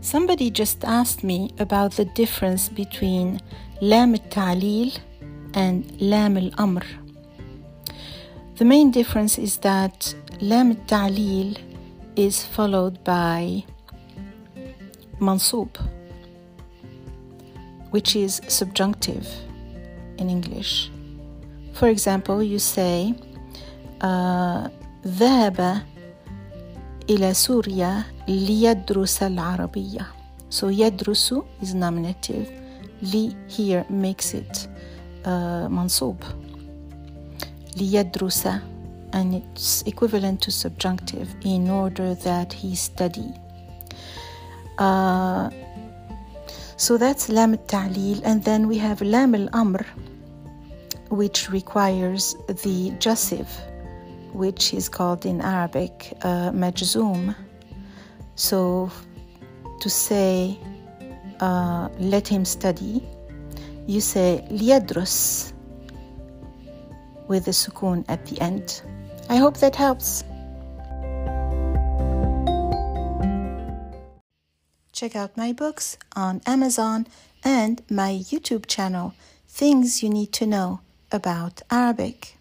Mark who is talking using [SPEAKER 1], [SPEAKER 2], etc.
[SPEAKER 1] Somebody just asked me about the difference between لام التعليل and لام الأمر. The main difference is that لام التعليل is followed by منصوب which is subjunctive in English. For example, you say uh, ذهب إلى سوريا ليدرس العربية. So يدرس is nominative. لي here makes it uh, منصوب. ليدرس and it's equivalent to subjunctive in order that he study. Uh, so that's lam al-ta'lil and then we have lam al-amr which requires the jussive which is called in Arabic uh. So to say, uh, let him study, you say liyadrus with the sukun at the end. I hope that helps. Check out my books on Amazon and my YouTube channel, Things You Need to Know About Arabic.